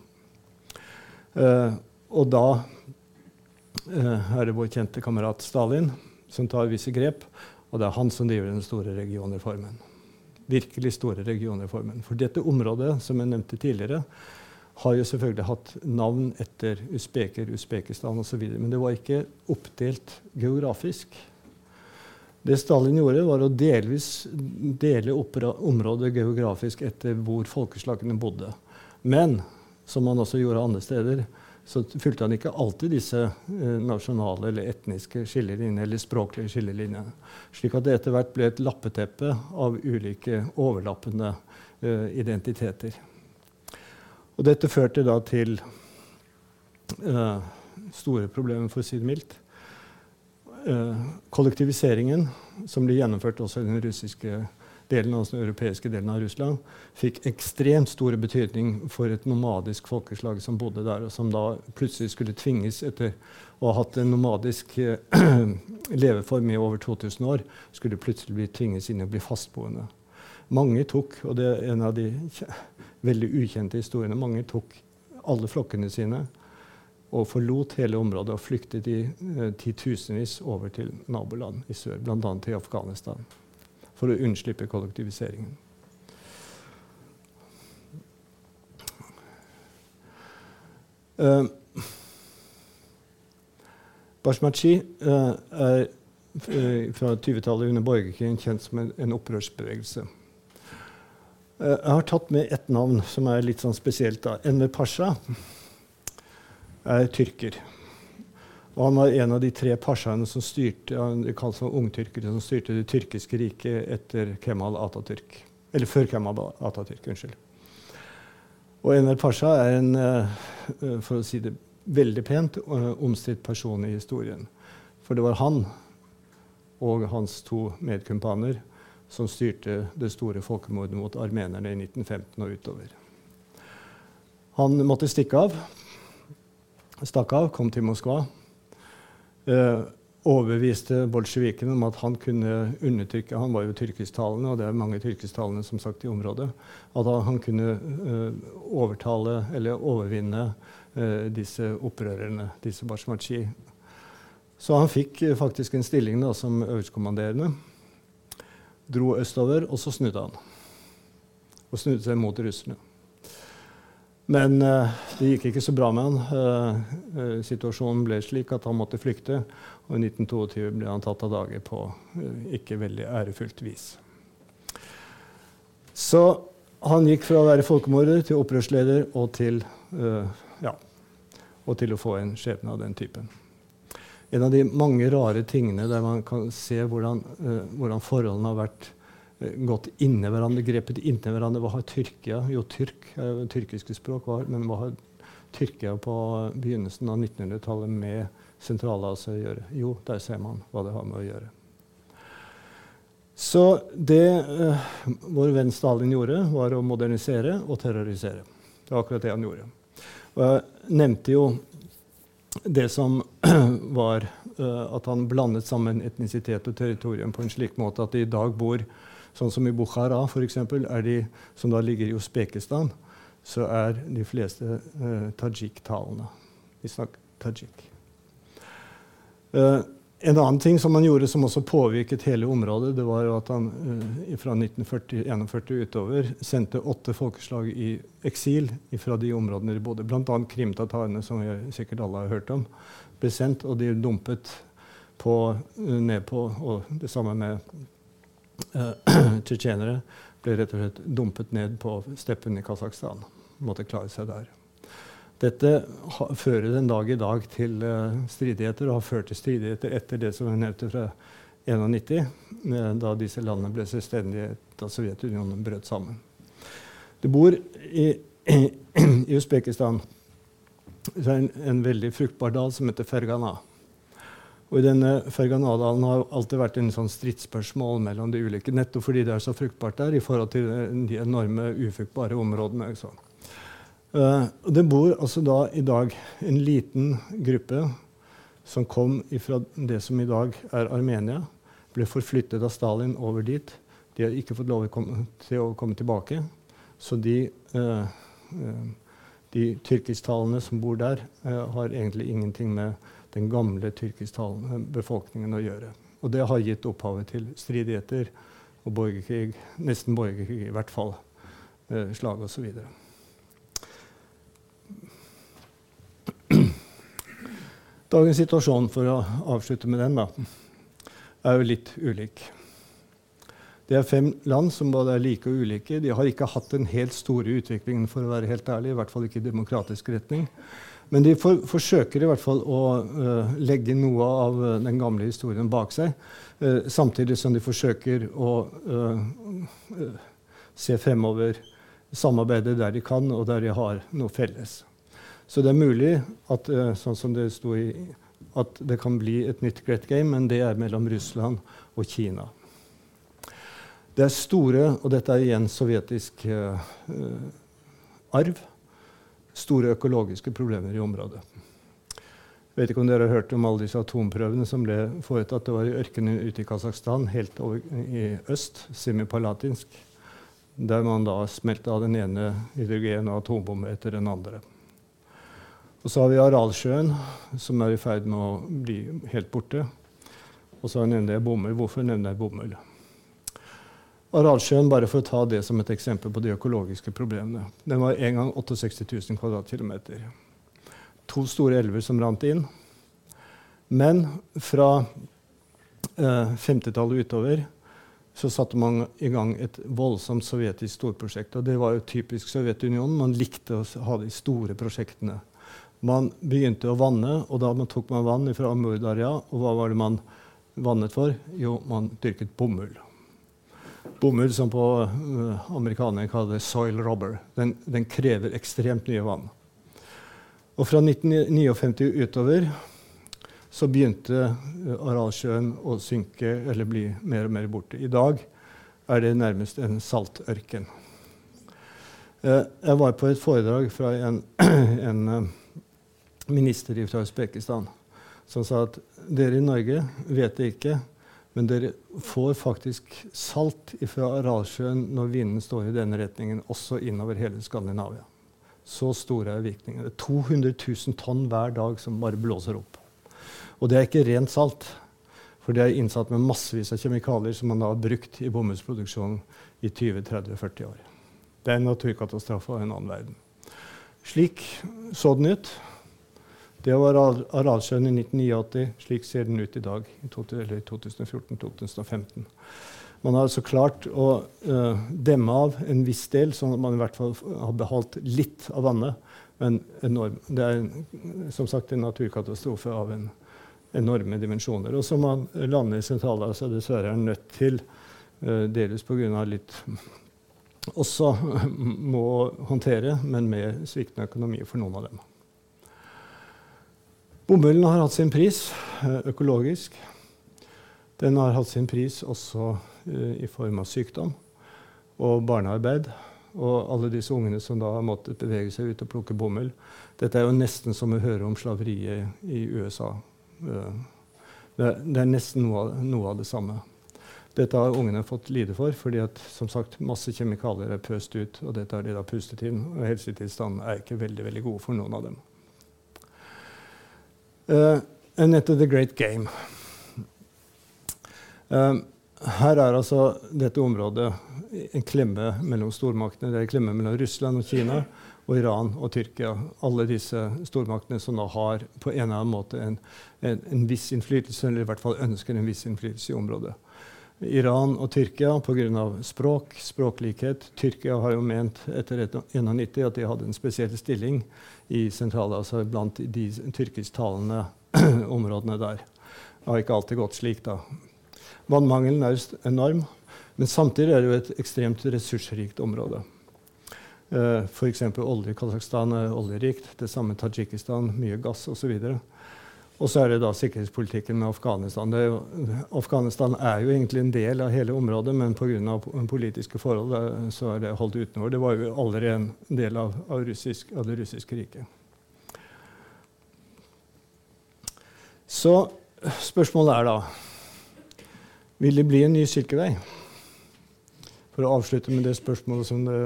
Eh, og da eh, er det vår kjente kamerat Stalin som tar visse grep. Og det er han som driver den store regionreformen. Virkelig store regionreformen. For dette området, som jeg nevnte tidligere, har jo selvfølgelig hatt navn etter usbeker, Usbekistan osv. Men det var ikke oppdelt geografisk. Det Stalin gjorde, var å delvis dele området geografisk etter hvor folkeslagene bodde. Men, som han også gjorde andre steder, så fulgte han ikke alltid disse eh, nasjonale eller etniske skillelinjene eller språklige skillelinjene. Slik at det etter hvert ble et lappeteppe av ulike overlappende uh, identiteter. Og dette førte da til uh, store problemer, for å si det mildt. Uh, kollektiviseringen, som ble gjennomført også i den russiske delen altså den europeiske delen av Russland, fikk ekstremt stor betydning for et nomadisk folkeslag som bodde der, og som da plutselig skulle tvinges etter å ha hatt en nomadisk eh, [CLEARS THROAT] leveform i over 2000 år, skulle plutselig bli tvinges inn og bli fastboende. Mange tok, og det er en av de veldig ukjente historiene, mange tok alle flokkene sine og forlot hele området og flyktet i eh, titusenvis over til naboland i sør, bl.a. til Afghanistan, for å unnslippe kollektiviseringen. Uh, Bashmachi uh, er uh, fra 20-tallet under borgerkrigen kjent som en, en opprørsbevegelse. Uh, jeg har tatt med ett navn som er litt sånn spesielt. da. Enver Pasha er tyrker. Og han var en av de tre pashaene som styrte det kalles ungtyrkere, som styrte det tyrkiske riket etter Kemal Atatürk. Eller før Kemal Atatürk. unnskyld. Og Enver Pasha er en uh, for å si det veldig pent omstridt person i historien. For det var han og hans to medkumpaner som styrte det store folkemordet mot armenerne i 1915 og utover. Han måtte stikke av stakk av, kom til Moskva. Eh, overbeviste bolsjevikene om at han kunne undertrykke Han var jo tyrkisktalende, og det er mange tyrkisktalende som sagt i området. At han kunne eh, overtale eller overvinne eh, disse opprørerne, disse bashmachi. Så han fikk eh, faktisk en stilling da, som øverstkommanderende. Dro østover, og så snudde han. Og snudde seg mot russerne. Men uh, det gikk ikke så bra med han. Uh, uh, situasjonen ble slik at han måtte flykte. Og i 1922 ble han tatt av dage på ikke veldig ærefullt vis. Så han gikk fra å være folkemorder til opprørsleder og til, ja, og til å få en skjebne av den typen. En av de mange rare tingene der man kan se hvordan, hvordan forholdene har vært Eh, gått inni hverandre, grepet inni hverandre. Hva har Tyrkia Jo, tyrk er jo tyrkiske språk, var, men hva har Tyrkia på begynnelsen av 1900-tallet med Sentral-Asia å gjøre? Jo, der ser man hva det har med å gjøre. Så det uh, vår venn Stalin gjorde, var å modernisere og terrorisere. Det var akkurat det han gjorde. Og jeg nevnte jo det som [CLEARS THROAT] var uh, at han blandet sammen etnisitet og territorium på en slik måte at det i dag bor Sånn som i Bukhara, f.eks., de som da ligger i Usbekistan, så er de fleste eh, tajik-talende. Vi snakker tajik. Uh, en annen ting som han gjorde som også påvirket hele området, det var jo at han uh, fra 1941 utover sendte åtte folkeslag i eksil fra de områdene de bodde. Bl.a. krimtatarene, som sikkert alle har hørt om, ble sendt, og de dumpet på, ned på og det samme med uh, [CLEARS THROAT] tsjetsjenere ble rett og slett dumpet ned på steppen i Kasakhstan. Måtte klare seg der. Dette fører den dag i dag til uh, stridigheter, og har ført til stridigheter etter det som hun nevnte fra 1991, da disse landene ble selvstendige da Sovjetunionen brøt sammen. Det bor i, [CLEARS THROAT] i, Usbekistan en, en veldig fruktbar dal som heter Fergana. Og i denne Ferganadalen har alltid vært en sånn stridsspørsmål mellom de ulike, nettopp fordi det er så fruktbart der i forhold til de enorme ufruktbare områdene. Uh, det bor altså da i dag en liten gruppe som kom fra det som i dag er Armenia. Ble forflyttet av Stalin over dit. De har ikke fått lov til å komme tilbake. Så de, uh, uh, de tyrkisktalende som bor der, har egentlig ingenting med den gamle tyrkisktalende befolkningen å gjøre. Og det har gitt opphavet til stridigheter og borgerkrig, nesten borgerkrig i hvert fall, eh, slag osv. Dagens situasjon, for å avslutte med den, da, er jo litt ulik. Det er fem land som både er like og ulike. De har ikke hatt den helt store utviklingen, for å være helt ærlig, i hvert fall ikke i demokratisk retning. Men de for, forsøker i hvert fall å uh, legge noe av uh, den gamle historien bak seg, uh, samtidig som de forsøker å se fremover, samarbeide der de kan, og der de har noe felles. Så det er mulig at, sånn som det sto i, at det kan bli et nytt Great Game, men det er mellom Russland og Kina. Det er store, og dette er igjen sovjetisk arv store økologiske problemer i området. Jeg Vet ikke om dere har hørt om alle disse atomprøvene som ble foretatt. Det var i ørkenen ute i Kasakhstan, helt over i øst, semipalatinsk, der man da smelta av den ene hydrogen- og atombombe etter den andre. Og så har vi Aralsjøen, som er i ferd med å bli helt borte. Og så nevner jeg bomull. Hvorfor nevner jeg bomull? Aralsjøen, bare for å ta det som et eksempel på de økologiske problemene. Den var en gang 68 000 kvadratkilometer to store elver som rant inn. Men fra eh, 50-tallet utover så satte man i gang et voldsomt sovjetisk storprosjekt. Og det var jo typisk Sovjetunionen. Man likte å ha de store prosjektene. Man begynte å vanne, og da tok man vann fra Amurdarja. Og hva var det man vannet for? Jo, man dyrket bomull. Bomull som på uh, amerikanerne kaller soil rubber. Den, den krever ekstremt mye vann. Og fra 1959 utover så begynte eh, Aralsjøen å synke eller bli mer og mer borte. I dag er det nærmest en saltørken. Eh, jeg var på et foredrag fra en, [CLEARS THROAT] en minister fra Usbekistan som sa at dere i Norge vet det ikke, men dere får faktisk salt fra Aralsjøen når vinden står i denne retningen, også innover hele Skandinavia. Så store er virkningene. 200 000 tonn hver dag som bare blåser opp. Og det er ikke rent salt. For det er innsatt med massevis av kjemikalier som man da har brukt i bomullsproduksjonen i 20-30-40 år. Det er en naturkatastrofe av en annen verden. Slik så den ut. Det var Aralsjøen i 1989. Slik ser den ut i dag, i 2014-2015. Man har altså klart å uh, demme av en viss del, sånn at man i hvert fall har beholdt litt av vannet. Men enorm. det er som sagt en naturkatastrofe av en enorme dimensjoner. Og som man lander i Sentral-Asia dessverre er nødt til, uh, delvis pga. litt også må håndtere, men med sviktende økonomi for noen av dem. Bomullen har hatt sin pris uh, økologisk. Den har hatt sin pris også uh, i form av sykdom og barnearbeid. Og alle disse ungene som da har måttet bevege seg ut og plukke bomull. Dette er jo nesten som å høre om slaveriet i USA. Uh, det, det, er nesten noe noe av, det samme. Dette har ungene fått lide for, fordi at som sagt, masse kjemikalier er pøst ut. Og dette har de da pustet inn, og helsetilstanden er ikke veldig veldig god for noen av dem. Uh, etter into the great game. Um, her er altså dette området en klemme mellom stormaktene. Det er en klemme mellom Russland og Kina og Iran og Tyrkia. Alle disse stormaktene som da har på en eller annen måte en, en, en viss innflytelse, eller i hvert fall ønsker en viss innflytelse i området. Iran og Tyrkia pga. språk, språklikhet. Tyrkia har jo ment etter 1991 at de hadde en spesiell stilling i Sentral-Asia blant de tyrkisktalende [CLEARS THROAT] områdene der. Det har ikke alltid gått slik, da. Vannmangelen er enorm, men samtidig er det jo et ekstremt ressursrikt område. Eh, F.eks. olje i Kasakhstan er oljerikt. Det samme Tadsjikistan, mye gass osv. Og så er det da sikkerhetspolitikken med Afghanistan. Er jo, Afghanistan er jo egentlig en del av hele området, men pga. politiske forhold så er det holdt utenfor. Det var jo allerede en del av, av, russisk, av det russiske riket. Så spørsmålet er da vil det bli en ny Silkevei? For å avslutte med det spørsmålet som det,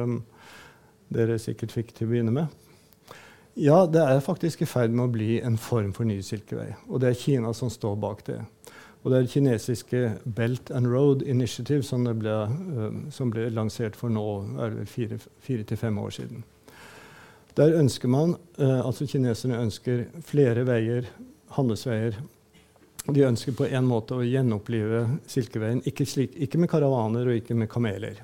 dere sikkert fikk til å begynne med. Ja, det er faktisk i ferd med å bli en form for ny Silkevei. Og det er Kina som står bak det. Og det er det kinesiske Belt and Road Initiative som ble, uh, som ble lansert for nå fire, fire til fem år siden. Der ønsker man, uh, altså Kineserne ønsker flere veier, handelsveier, de ønsker på en måte å gjenopplive Silkeveien, ikke, slik, ikke med karavaner og ikke med kameler,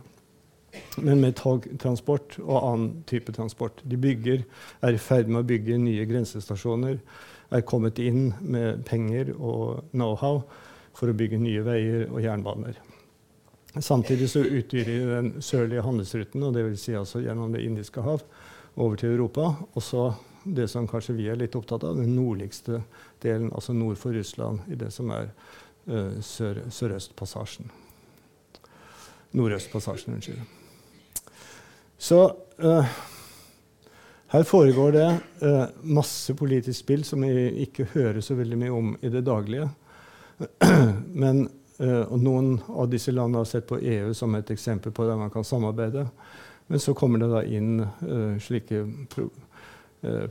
men med togtransport og annen type transport. De bygger, er i ferd med å bygge nye grensestasjoner, er kommet inn med penger og know-how for å bygge nye veier og jernbaner. Samtidig så utvider de den sørlige handelsruten, og dvs. Si altså gjennom Det indiske hav over til Europa. og så det som kanskje vi er litt opptatt av, den nordligste delen, altså nord for Russland, i det som er uh, sør, Sørøstpassasjen. Nordøstpassasjen, unnskyld. Så uh, Her foregår det eh, masse politisk spill som vi ikke hører så veldig mye om i det daglige. [CLEARS THROAT] Men, eh, og noen av disse landene har sett på EU som et eksempel på der man kan samarbeide. Men så kommer det da inn eh, slike pro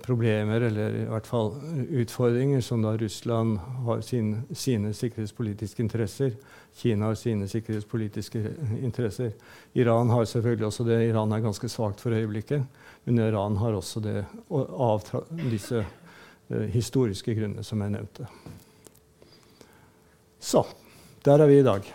problemer, eller i hvert fall utfordringer, som da Russland har sin, sine sikkerhetspolitiske interesser. Kina har sine sikkerhetspolitiske interesser. Iran har selvfølgelig også det. Iran er ganske svakt for øyeblikket. Men Iran har også det av disse eh, historiske grunnene som jeg nevnte. Så der er vi i dag.